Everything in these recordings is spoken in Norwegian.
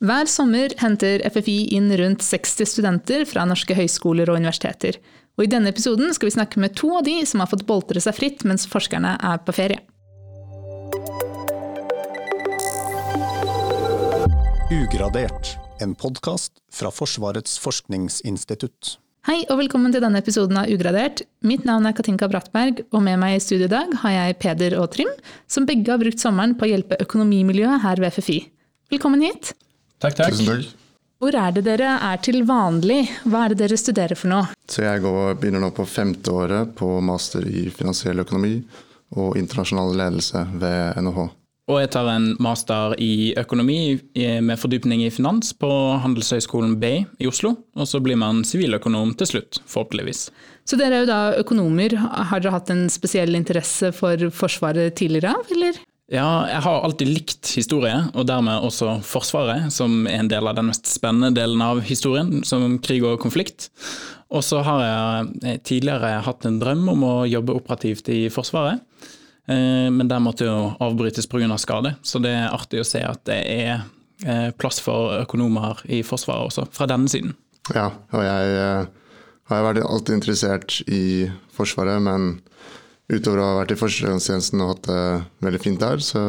Hver sommer henter FFI inn rundt 60 studenter fra norske høyskoler og universiteter. Og I denne episoden skal vi snakke med to av de som har fått boltre seg fritt mens forskerne er på ferie. Ugradert, en podkast fra Forsvarets forskningsinstitutt. Hei og velkommen til denne episoden av Ugradert. Mitt navn er Katinka Brattberg, og med meg i studio i dag har jeg Peder og Trym, som begge har brukt sommeren på å hjelpe økonomimiljøet her ved FFI. Velkommen hit. Takk, takk. Tusen takk. Hvor er det dere er til vanlig? Hva er det dere studerer for noe? Så jeg går, begynner nå på femte året på master i finansiell økonomi og internasjonal ledelse ved NHH. Og jeg tar en master i økonomi med fordypning i finans på Handelshøyskolen B i Oslo. Og så blir man siviløkonom til slutt, forhåpentligvis. Så dere er jo da økonomer. Har dere hatt en spesiell interesse for Forsvaret tidligere av, eller? Ja, jeg har alltid likt historie, og dermed også Forsvaret, som er en del av den mest spennende delen av historien, som krig og konflikt. Og så har jeg tidligere hatt en drøm om å jobbe operativt i Forsvaret, eh, men der måtte jo avbrytes pga. Av skade, så det er artig å se at det er eh, plass for økonomer i Forsvaret også, fra denne siden. Ja, og jeg eh, har vært alltid interessert i Forsvaret, men utover å ha vært i førstegangstjenesten og hatt det veldig fint der, så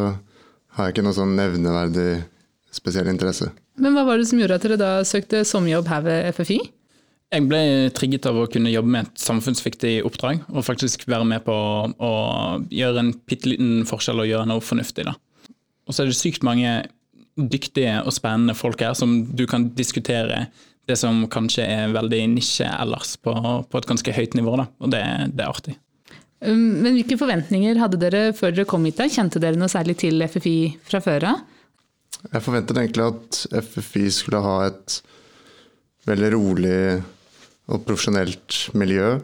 har jeg ikke noe sånn nevneverdig spesiell interesse. Men hva var det som gjorde at dere da søkte sommerjobb her ved FFI? Jeg ble trigget av å kunne jobbe med et samfunnsviktig oppdrag, og faktisk være med på å gjøre en bitte liten forskjell og gjøre noe fornuftig. Da. Og så er det sykt mange dyktige og spennende folk her som du kan diskutere det som kanskje er veldig nisje ellers, på, på et ganske høyt nivå. Da. Og det, det er artig. Um, men hvilke forventninger hadde dere før dere kom hit? da? Kjente dere noe særlig til FFI fra før av? Jeg forventet egentlig at FFI skulle ha et veldig rolig og profesjonelt miljø.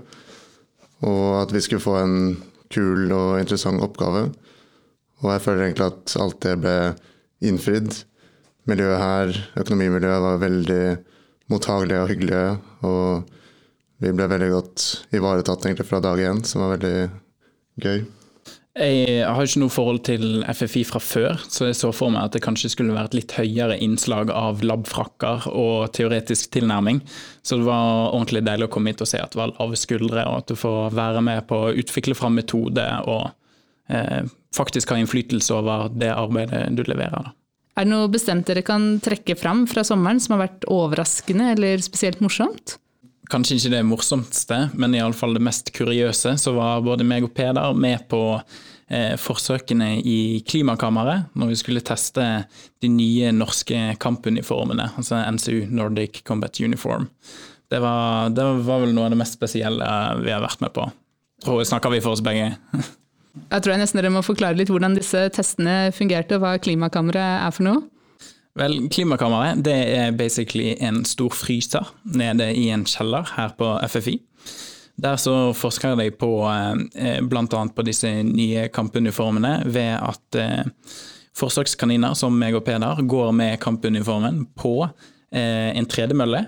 Og at vi skulle få en kul og interessant oppgave. Og jeg føler egentlig at alt det ble innfridd. Miljøet her, økonomimiljøet, var veldig mottagelige og hyggelige. Og vi ble veldig godt ivaretatt egentlig fra dag én, som var veldig gøy. Jeg har ikke noe forhold til FFI fra før, så jeg så for meg at det kanskje skulle være et litt høyere innslag av labfrakker og teoretisk tilnærming. Så det var ordentlig deilig å komme hit og se at det var lave skuldre, og at du får være med på å utvikle fram metode og eh, faktisk ha innflytelse over det arbeidet du leverer. Da. Er det noe bestemt dere kan trekke fram fra sommeren som har vært overraskende eller spesielt morsomt? Kanskje ikke det morsomste, men iallfall det mest kuriøse, så var både meg og Peder med på eh, forsøkene i Klimakammeret når vi skulle teste de nye norske kampuniformene, altså NCU, Nordic Combat Uniform. Det var, det var vel noe av det mest spesielle vi har vært med på. Tror jeg snakker vi for oss begge. jeg tror jeg nesten dere må forklare litt hvordan disse testene fungerte, og hva Klimakammeret er for noe. Vel, Klimakammeret det er basically en stor fryser nede i en kjeller her på FFI. Der så forsker de på eh, bl.a. på disse nye kampuniformene ved at eh, forsøkskaniner som meg og Peder går med kampuniformen på eh, en tredemølle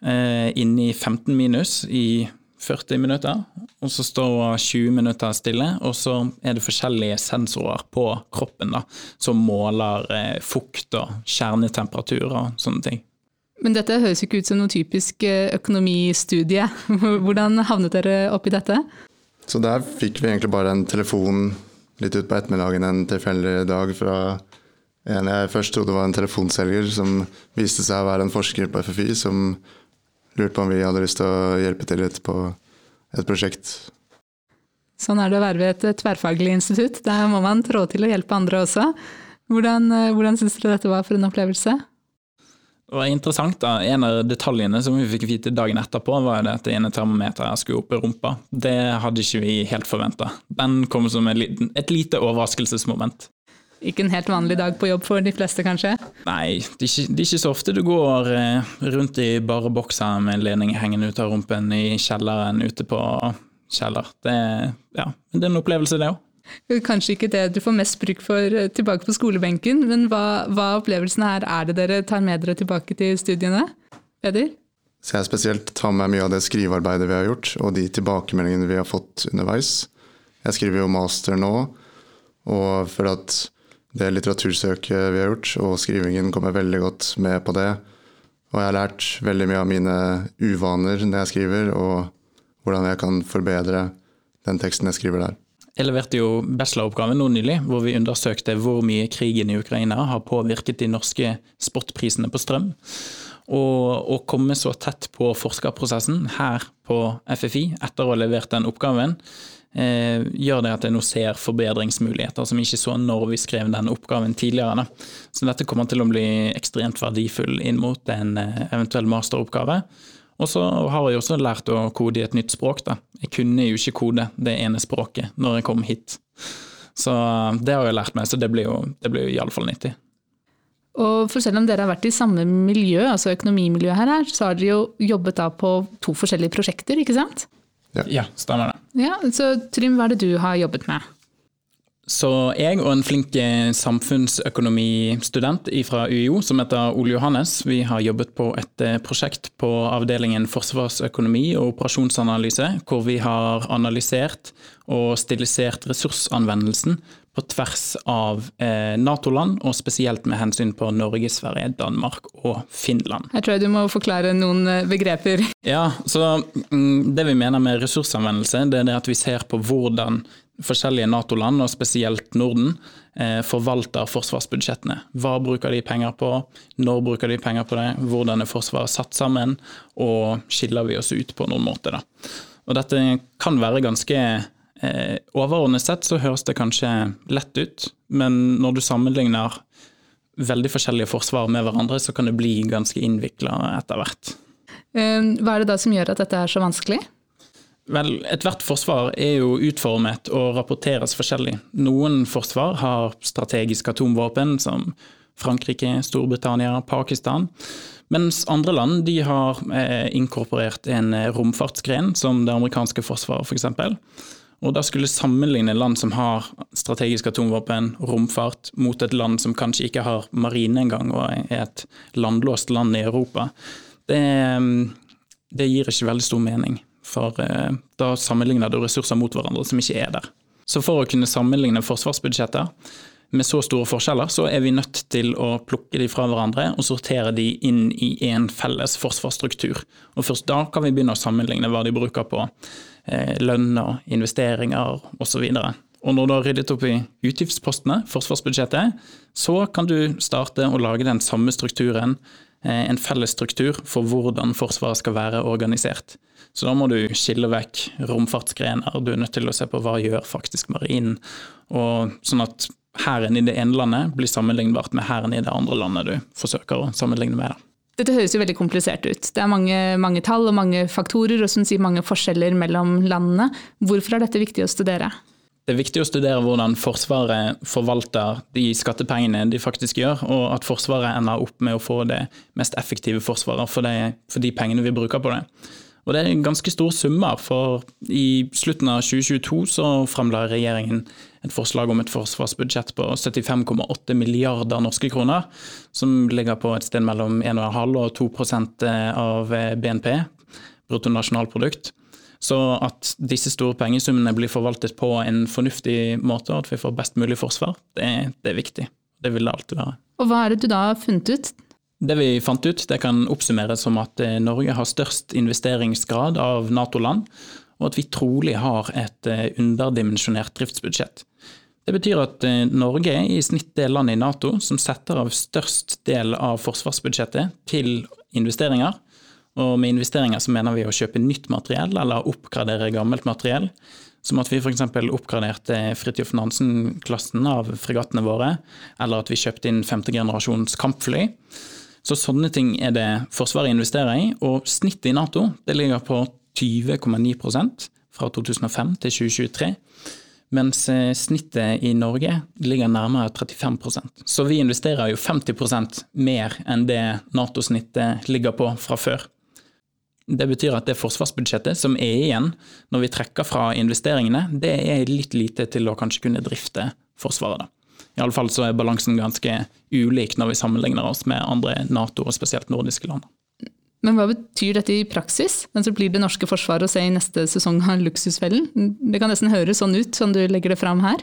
inne i 15 minus i 40 minutter, og så står 20 minutter stille. Og så er det forskjellige sensorer på kroppen da, som måler eh, fukt og kjernetemperatur og sånne ting. Men dette høres ikke ut som noe typisk eh, økonomistudie. Hvordan havnet dere oppi dette? Så der fikk vi egentlig bare en telefon litt utpå ettermiddagen en tilfeldig dag fra en jeg først trodde var en telefonselger, som viste seg å være en forsker på FFI, som lurte på om vi hadde lyst til å hjelpe til litt på et prosjekt. Sånn er det å være ved et tverrfaglig institutt. Der må man trå til å hjelpe andre også. Hvordan, eh, hvordan syns dere dette var for en opplevelse? Det var interessant. da. En av detaljene som vi fikk vite dagen etterpå, var det at det ene termometeret skulle opp i rumpa. Det hadde ikke vi helt forventa. Den kom som et lite overraskelsesmoment. Ikke en helt vanlig dag på jobb for de fleste, kanskje? Nei, det er ikke, det er ikke så ofte du går eh, rundt i bare bokser med en ledning hengende ut av rumpen i kjelleren ute på kjeller. Det, ja, det er en opplevelse, det òg. Kanskje ikke det du får mest bruk for eh, tilbake på skolebenken, men hva, hva opplevelsen her er det dere tar med dere tilbake til studiene? Peder? Så jeg spesielt tar med mye av det skrivearbeidet vi har gjort, og de tilbakemeldingene vi har fått underveis. Jeg skriver jo master nå, og for at det litteratursøket vi har gjort, og skrivingen kommer veldig godt med på det. Og jeg har lært veldig mye av mine uvaner når jeg skriver, og hvordan jeg kan forbedre den teksten jeg skriver der. Jeg leverte jo bacheloroppgaven nå nylig, hvor vi undersøkte hvor mye krigen i Ukraina har påvirket de norske spotprisene på strøm. Og å komme så tett på forskerprosessen her på FFI etter å ha levert den oppgaven, eh, gjør det at jeg nå ser forbedringsmuligheter som jeg ikke så når vi skrev den oppgaven tidligere. Da. Så dette kommer til å bli ekstremt verdifull inn mot en eh, eventuell masteroppgave. Og så har jeg også lært å kode i et nytt språk. Da. Jeg kunne jo ikke kode det ene språket når jeg kom hit. Så det har jeg lært meg, så det blir jo, det blir jo iallfall nyttig. Og for selv om dere har vært i samme miljø, altså økonomimiljø her, så har dere jo jobbet da på to forskjellige prosjekter, ikke sant? Ja, ja stemmer det. Ja, Så Trym, hva er det du har jobbet med? Så jeg og en flink eh, samfunnsøkonomistudent fra UiO som heter Ole Johannes, vi har jobbet på et eh, prosjekt på avdelingen forsvarsøkonomi og operasjonsanalyse, hvor vi har analysert og stilisert ressursanvendelsen på tvers av eh, Nato-land, og spesielt med hensyn på Norge, Sverige, Danmark og Finland. Jeg tror jeg du må forklare noen begreper. Ja, så mm, Det vi mener med ressursanvendelse, det er det at vi ser på hvordan forskjellige Nato-land, og spesielt Norden, eh, forvalter forsvarsbudsjettene. Hva bruker de penger på, når bruker de penger på det, hvordan er Forsvaret satt sammen, og skiller vi oss ut på noen måte. Da. Og dette kan være ganske eh, Overordnet sett så høres det kanskje lett ut, men når du sammenligner veldig forskjellige forsvar med hverandre, så kan det bli ganske innvikla etter hvert. Eh, hva er det da som gjør at dette er så vanskelig? Vel, Ethvert forsvar er jo utformet og rapporteres forskjellig. Noen forsvar har strategiske atomvåpen, som Frankrike, Storbritannia, Pakistan. Mens andre land de har eh, inkorporert en romfartsgren, som det amerikanske forsvaret f.eks. Og da skulle sammenligne land som har strategiske atomvåpen, romfart, mot et land som kanskje ikke har marine engang, og er et landlåst land i Europa, det, det gir ikke veldig stor mening for eh, da sammenligner du ressurser mot hverandre som ikke er der. Så for å kunne sammenligne forsvarsbudsjetter med så store forskjeller, så er vi nødt til å plukke de fra hverandre og sortere de inn i en felles forsvarsstruktur. Og først da kan vi begynne å sammenligne hva de bruker på eh, lønn og investeringer osv. Og når du har ryddet opp i utgiftspostene, forsvarsbudsjettet, så kan du starte å lage den samme strukturen, eh, en felles struktur for hvordan Forsvaret skal være organisert. Så da må du skille vekk romfartsgrener, du er nødt til å se på hva gjør faktisk marinen, og sånn at hæren i det ene landet blir sammenlignbart med hæren i det andre landet du forsøker å sammenligne med. det. Dette høres jo veldig komplisert ut. Det er mange, mange tall og mange faktorer og som sier mange forskjeller mellom landene. Hvorfor er dette viktig å studere? Det er viktig å studere hvordan Forsvaret forvalter de skattepengene de faktisk gjør, og at Forsvaret ender opp med å få det mest effektive forsvaret for, det, for de pengene vi bruker på det. Og det er ganske store summer, for i slutten av 2022 så framla regjeringen et forslag om et forsvarsbudsjett på 75,8 milliarder norske kroner, som ligger på et sted mellom 1,5 og 2% av BNP, bruttonasjonalprodukt. Så at disse store pengesummene blir forvaltet på en fornuftig måte, og at vi får best mulig forsvar, det, det er viktig. Det vil det alltid være. Og Hva er det du da har funnet ut? Det vi fant ut, det kan oppsummeres som at eh, Norge har størst investeringsgrad av Nato-land, og at vi trolig har et eh, underdimensjonert driftsbudsjett. Det betyr at eh, Norge er i snitt det landet i Nato som setter av størst del av forsvarsbudsjettet til investeringer. Og med investeringer så mener vi å kjøpe nytt materiell eller oppgradere gammelt materiell. Som at vi f.eks. oppgraderte Fridtjof Nansen-klassen av fregattene våre, eller at vi kjøpte inn femte generasjons kampfly. Så sånne ting er det Forsvaret investerer i, og snittet i Nato det ligger på 20,9% fra 2005 til 2023. Mens eh, snittet i Norge ligger nærmere 35% Så vi investerer jo 50% mer enn det Nato-snittet ligger på fra før. Det betyr at det forsvarsbudsjettet som er igjen når vi trekker fra investeringene, det er litt lite til å kanskje kunne drifte Forsvaret. da. I alle fall så er balansen ganske ulik når vi sammenligner oss med andre Nato- og spesielt nordiske land. Men hva betyr dette i praksis? Men så blir det norske forsvaret å se i neste sesong av Luksusfellen? Det kan nesten høres sånn ut som du legger det fram her?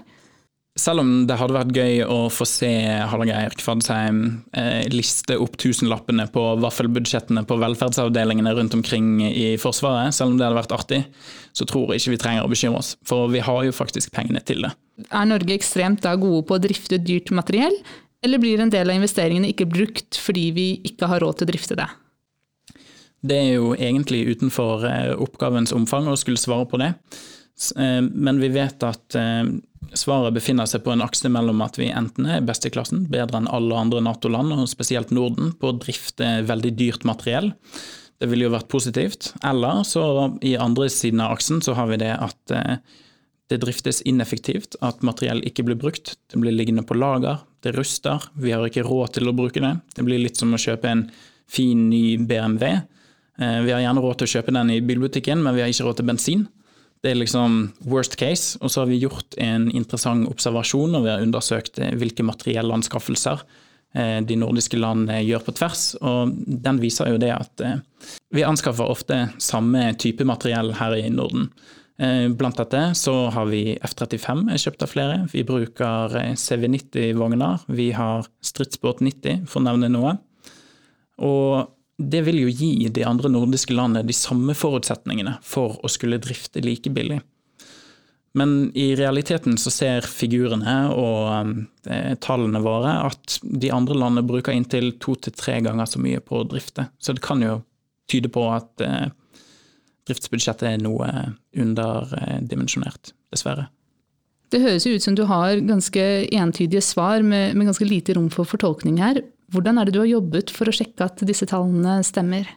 selv om det hadde vært gøy å få se Hallgeir Kvadsheim eh, liste opp tusenlappene på vaffelbudsjettene på velferdsavdelingene rundt omkring i Forsvaret, selv om det hadde vært artig, så tror jeg ikke vi trenger å bekymre oss. For vi har jo faktisk pengene til det. Er Norge ekstremt da gode på å drifte dyrt materiell, eller blir en del av investeringene ikke brukt fordi vi ikke har råd til å drifte det? Det er jo egentlig utenfor eh, oppgavens omfang å skulle svare på det. Eh, men vi vet at eh, svaret befinner seg på en akse mellom at vi enten er best i klassen, bedre enn alle andre Nato-land, og spesielt Norden, på å drifte veldig dyrt materiell. Det ville jo vært positivt. Eller så i andre siden av aksen så har vi det at det driftes ineffektivt, at materiell ikke blir brukt. Det blir liggende på lager, det ruster, vi har ikke råd til å bruke det. Det blir litt som å kjøpe en fin, ny BMW. Vi har gjerne råd til å kjøpe den i bilbutikken, men vi har ikke råd til bensin. Det er liksom worst case. Og så har vi gjort en interessant observasjon og vi har undersøkt eh, hvilke materielle anskaffelser eh, de nordiske landene gjør på tvers. Og den viser jo det at eh, vi anskaffer ofte samme type materiell her i Norden. Blant dette så har vi F-35 er kjøpt av flere. Vi bruker CV90-vogner. Vi har stridsbåt 90, for å nevne noe. Og det vil jo gi de andre nordiske landene de samme forutsetningene for å skulle drifte like billig. Men i realiteten så ser figurene og eh, tallene våre at de andre landene bruker inntil to til tre ganger så mye på å drifte. Så det kan jo tyde på at eh, driftsbudsjettet er noe underdimensjonert, dessverre. Det høres jo ut som du har ganske entydige svar med, med ganske lite rom for fortolkning her. Hvordan er det du har jobbet for å sjekke at disse tallene stemmer?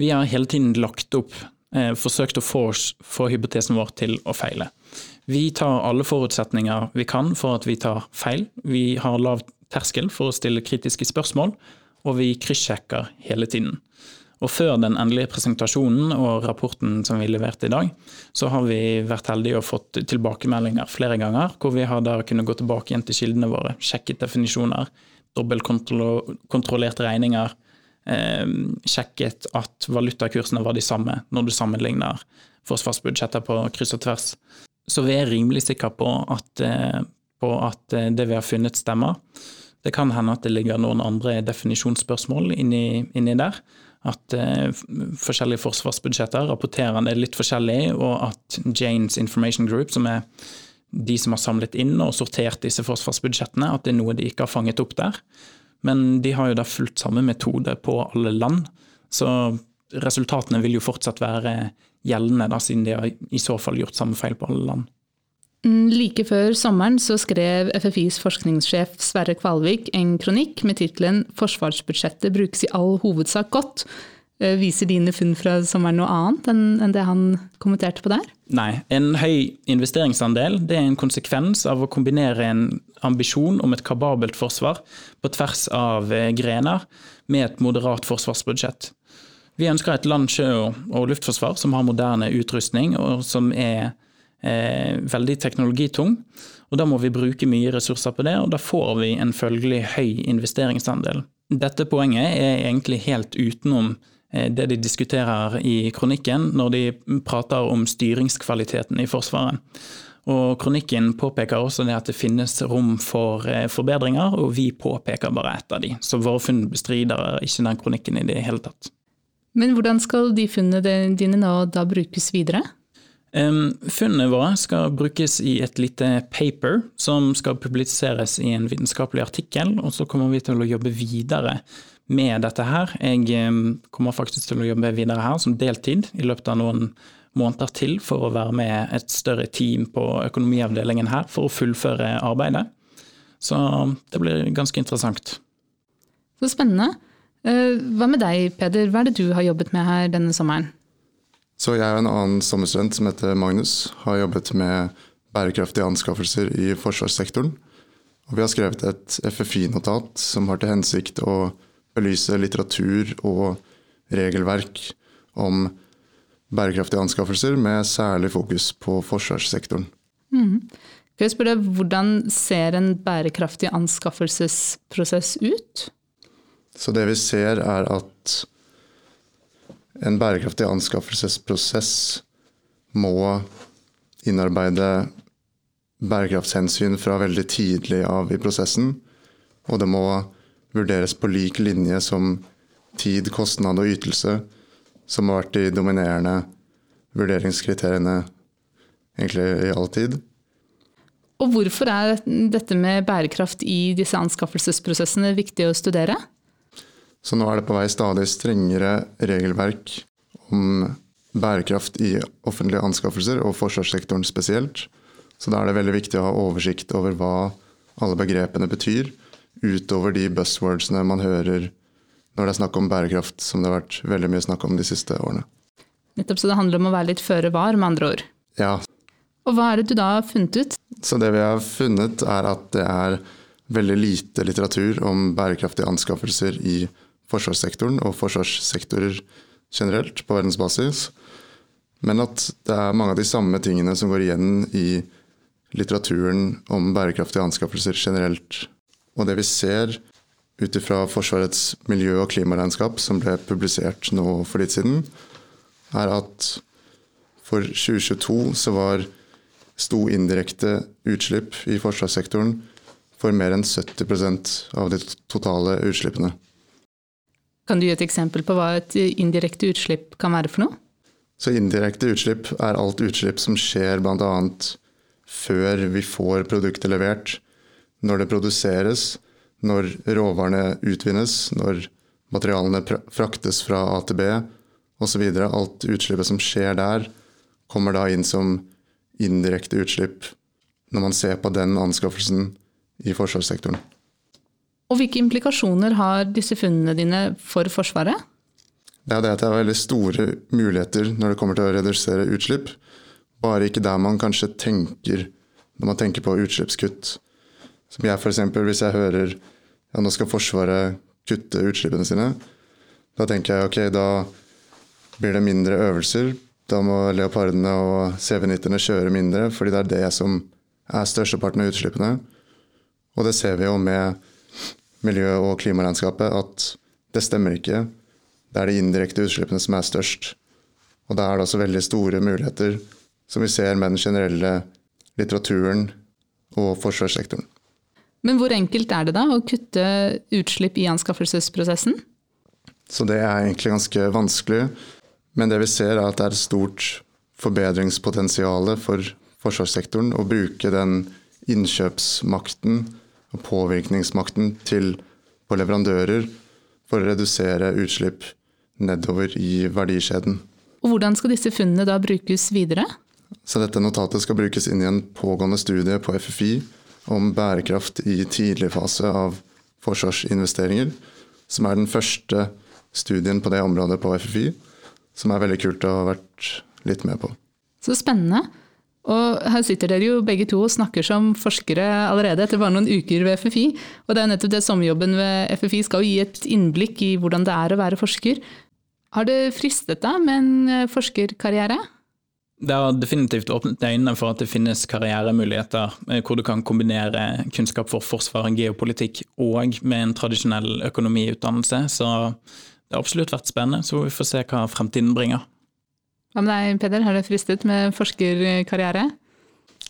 Vi har hele tiden lagt opp, eh, forsøkt å få, få hypotesen vår til å feile. Vi tar alle forutsetninger vi kan for at vi tar feil. Vi har lav terskel for å stille kritiske spørsmål, og vi kryssjekker hele tiden. Og før den endelige presentasjonen og rapporten som vi leverte i dag, så har vi vært heldige og fått tilbakemeldinger flere ganger, hvor vi har da kunnet gå tilbake igjen til kildene våre, sjekket definisjoner, dobbeltkontrollert regninger, eh, sjekket at valutakursene var de samme når du sammenligner forsvarsbudsjetter på kryss og tvers. Så vi er rimelig sikre på at, eh, på at eh, det vi har funnet, stemmer. Det kan hende at det ligger noen andre definisjonsspørsmål inni, inni der. At eh, forskjellige forsvarsbudsjetter rapporterer det litt forskjellig, og at Janes Information Group, som er de som har samlet inn og sortert disse forsvarsbudsjettene, at det er noe de ikke har fanget opp der. Men de har jo da fulgt samme metode på alle land, så resultatene vil jo fortsatt være gjeldende, da, siden de har i så fall gjort samme feil på alle land. Mm, like før sommeren så skrev FFIs forskningssjef Sverre Kvalvik en kronikk med tittelen 'Forsvarsbudsjettet brukes i all hovedsak godt'. Eh, viser dine funn fra sommeren noe annet enn det han kommenterte på der? Nei. En høy investeringsandel det er en konsekvens av å kombinere en ambisjon om et kababelt forsvar på tvers av eh, grener med et moderat forsvarsbudsjett. Vi ønsker et land sjø- og luftforsvar som har moderne utrustning, og som er eh, veldig teknologitung. Og Da må vi bruke mye ressurser på det, og da får vi en følgelig høy investeringsandel. Dette poenget er egentlig helt utenom det de diskuterer i kronikken når de prater om styringskvaliteten i Forsvaret. Og Kronikken påpeker også det at det finnes rom for eh, forbedringer, og vi påpeker bare ett av de. Så våre funn bestrider ikke den kronikken i det hele tatt. Men hvordan skal de funnene dine nå da brukes videre? Funnene våre skal brukes i et lite paper som skal publiseres i en vitenskapelig artikkel, og så kommer vi til å jobbe videre med dette her. Jeg kommer faktisk til å jobbe videre her som deltid i løpet av noen måneder til for å være med et større team på økonomiavdelingen her for å fullføre arbeidet. Så det blir ganske interessant. Så spennende. Eh, hva med deg, Peder? Hva er det du har jobbet med her denne sommeren? Så jeg og en annen sommerstudent som heter Magnus, har jobbet med bærekraftige anskaffelser i forsvarssektoren. Og vi har skrevet et FFI-notat som har til hensikt å belyse litteratur og regelverk om bærekraftige anskaffelser, med særlig fokus på forsvarssektoren. Mm. Kan jeg spørre Hvordan ser en bærekraftig anskaffelsesprosess ut? Så Det vi ser, er at en bærekraftig anskaffelsesprosess må innarbeide bærekraftshensyn fra veldig tidlig av i prosessen. Og det må vurderes på lik linje som tid, kostnad og ytelse, som har vært de dominerende vurderingskriteriene egentlig i all tid. Og hvorfor er dette med bærekraft i disse anskaffelsesprosessene viktig å studere? Så nå er det på vei stadig strengere regelverk om bærekraft i offentlige anskaffelser, og forsvarssektoren spesielt. Så da er det veldig viktig å ha oversikt over hva alle begrepene betyr, utover de buzzwordsene man hører når det er snakk om bærekraft, som det har vært veldig mye snakk om de siste årene. Nettopp, så det handler om å være litt føre var, med andre ord. Ja. Og hva er det du da har funnet ut? Så det vi har funnet, er at det er veldig lite litteratur om bærekraftige anskaffelser i forsvarssektoren og forsvarssektorer generelt på verdensbasis. Men at det er mange av de samme tingene som går igjen i litteraturen om bærekraftige anskaffelser generelt. Og det vi ser ut ifra Forsvarets miljø- og klimaregnskap, som ble publisert nå for litt siden, er at for 2022 så var sto indirekte utslipp i forsvarssektoren for mer enn 70% av de totale utslippene. Kan du gi et eksempel på hva et indirekte utslipp kan være for noe? Så indirekte utslipp er alt utslipp som skjer bl.a. før vi får produktet levert, når det produseres, når råvarene utvinnes, når materialene fraktes fra A til B osv. Alt utslippet som skjer der, kommer da inn som indirekte utslipp når man ser på den anskaffelsen i forsvarssektoren. Og Hvilke implikasjoner har disse funnene dine for Forsvaret? Det er det at det er veldig store muligheter når det kommer til å redusere utslipp. Bare ikke der man kanskje tenker når man tenker på utslippskutt. Som jeg f.eks. hvis jeg hører ja, nå skal Forsvaret kutte utslippene sine. Da tenker jeg ok, da blir det mindre øvelser. Da må leopardene og CV-90-ene kjøre mindre, fordi det er det som er størsteparten av utslippene. Og det ser vi jo med miljø- og klimaregnskapet, at det stemmer ikke. Det er de indirekte utslippene som er størst. Og da er det også veldig store muligheter, som vi ser med den generelle litteraturen og forsvarssektoren. Men hvor enkelt er det da å kutte utslipp i anskaffelsesprosessen? Så det er egentlig ganske vanskelig. Men det vi ser er at det er et stort forbedringspotensial for forsvarssektoren å bruke den innkjøpsmakten og påvirkningsmakten til på leverandører for å redusere utslipp nedover i verdikjeden. Og Hvordan skal disse funnene da brukes videre? Så Dette notatet skal brukes inn i en pågående studie på FFI om bærekraft i tidlig fase av forsvarsinvesteringer. Som er den første studien på det området på FFI. Som er veldig kult å ha vært litt med på. Så spennende. Og her sitter dere jo begge to og snakker som forskere allerede etter bare noen uker ved FFI. Og det er nettopp det sommerjobben ved FFI skal jo gi et innblikk i hvordan det er å være forsker. Har det fristet deg med en forskerkarriere? Det har definitivt åpnet øynene for at det finnes karrieremuligheter eh, hvor du kan kombinere kunnskap for forsvar geopolitikk og med en tradisjonell økonomiutdannelse. Så det har absolutt vært spennende, så vi får se hva fremtiden bringer. Hva med deg, Peder? Har det fristet med forskerkarriere?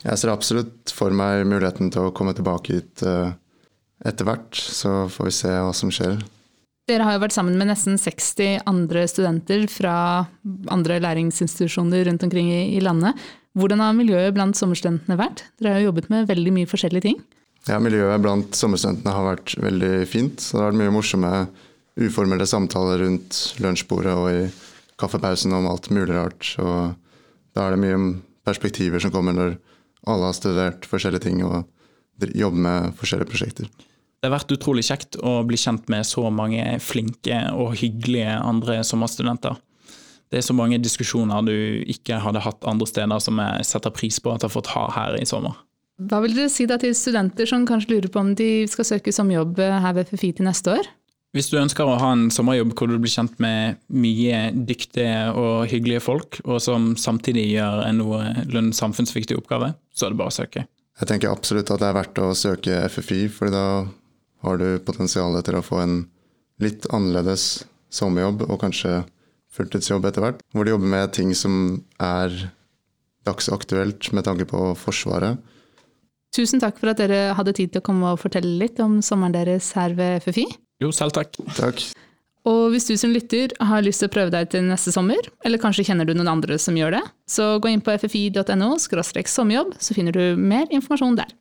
Jeg ser absolutt for meg muligheten til å komme tilbake hit eh, etter hvert, så får vi se hva som skjer. Dere har jo vært sammen med nesten 60 andre studenter fra andre læringsinstitusjoner rundt omkring i, landet. Hvordan har miljøet blant sommerstudentene vært? Dere har jo jobbet med veldig mye forskjellige ting. Ja, Miljøet blant sommerstudentene har vært veldig fint. Det har vært mye morsomme uformelle samtaler rundt lunsjbordet og i kaffepausen om alt mulig rart. Og da er det mye perspektiver som kommer når alle har studert forskjellige ting og jobber med forskjellige prosjekter. Det har vært utrolig kjekt å bli kjent med så mange flinke og hyggelige andre sommerstudenter. Det er så mange diskusjoner du ikke hadde hatt andre steder, som jeg setter pris på at jeg har fått ha her i sommer. Hva vil dere si da til studenter som kanskje lurer på om de skal søke sommerjobb her ved FFI til neste år? Hvis du ønsker å ha en sommerjobb hvor du blir kjent med mye dyktige og hyggelige folk, og som samtidig gjør en noenlunde samfunnsviktig oppgave, så er det bare å søke. Jeg tenker absolutt at det er verdt å søke FFI, for da har du potensial til å få en litt annerledes sommerjobb og kanskje fulltidsjobb etter hvert. Hvor du jobber med ting som er dagsaktuelt med tanke på Forsvaret. Tusen takk for at dere hadde tid til å komme og fortelle litt om sommeren deres her ved FFI. Jo, selv takk. Takk. Og hvis du som lytter har lyst til å prøve deg til neste sommer, eller kanskje kjenner du noen andre som gjør det, så gå inn på ffi.no sommerjobb, så finner du mer informasjon der.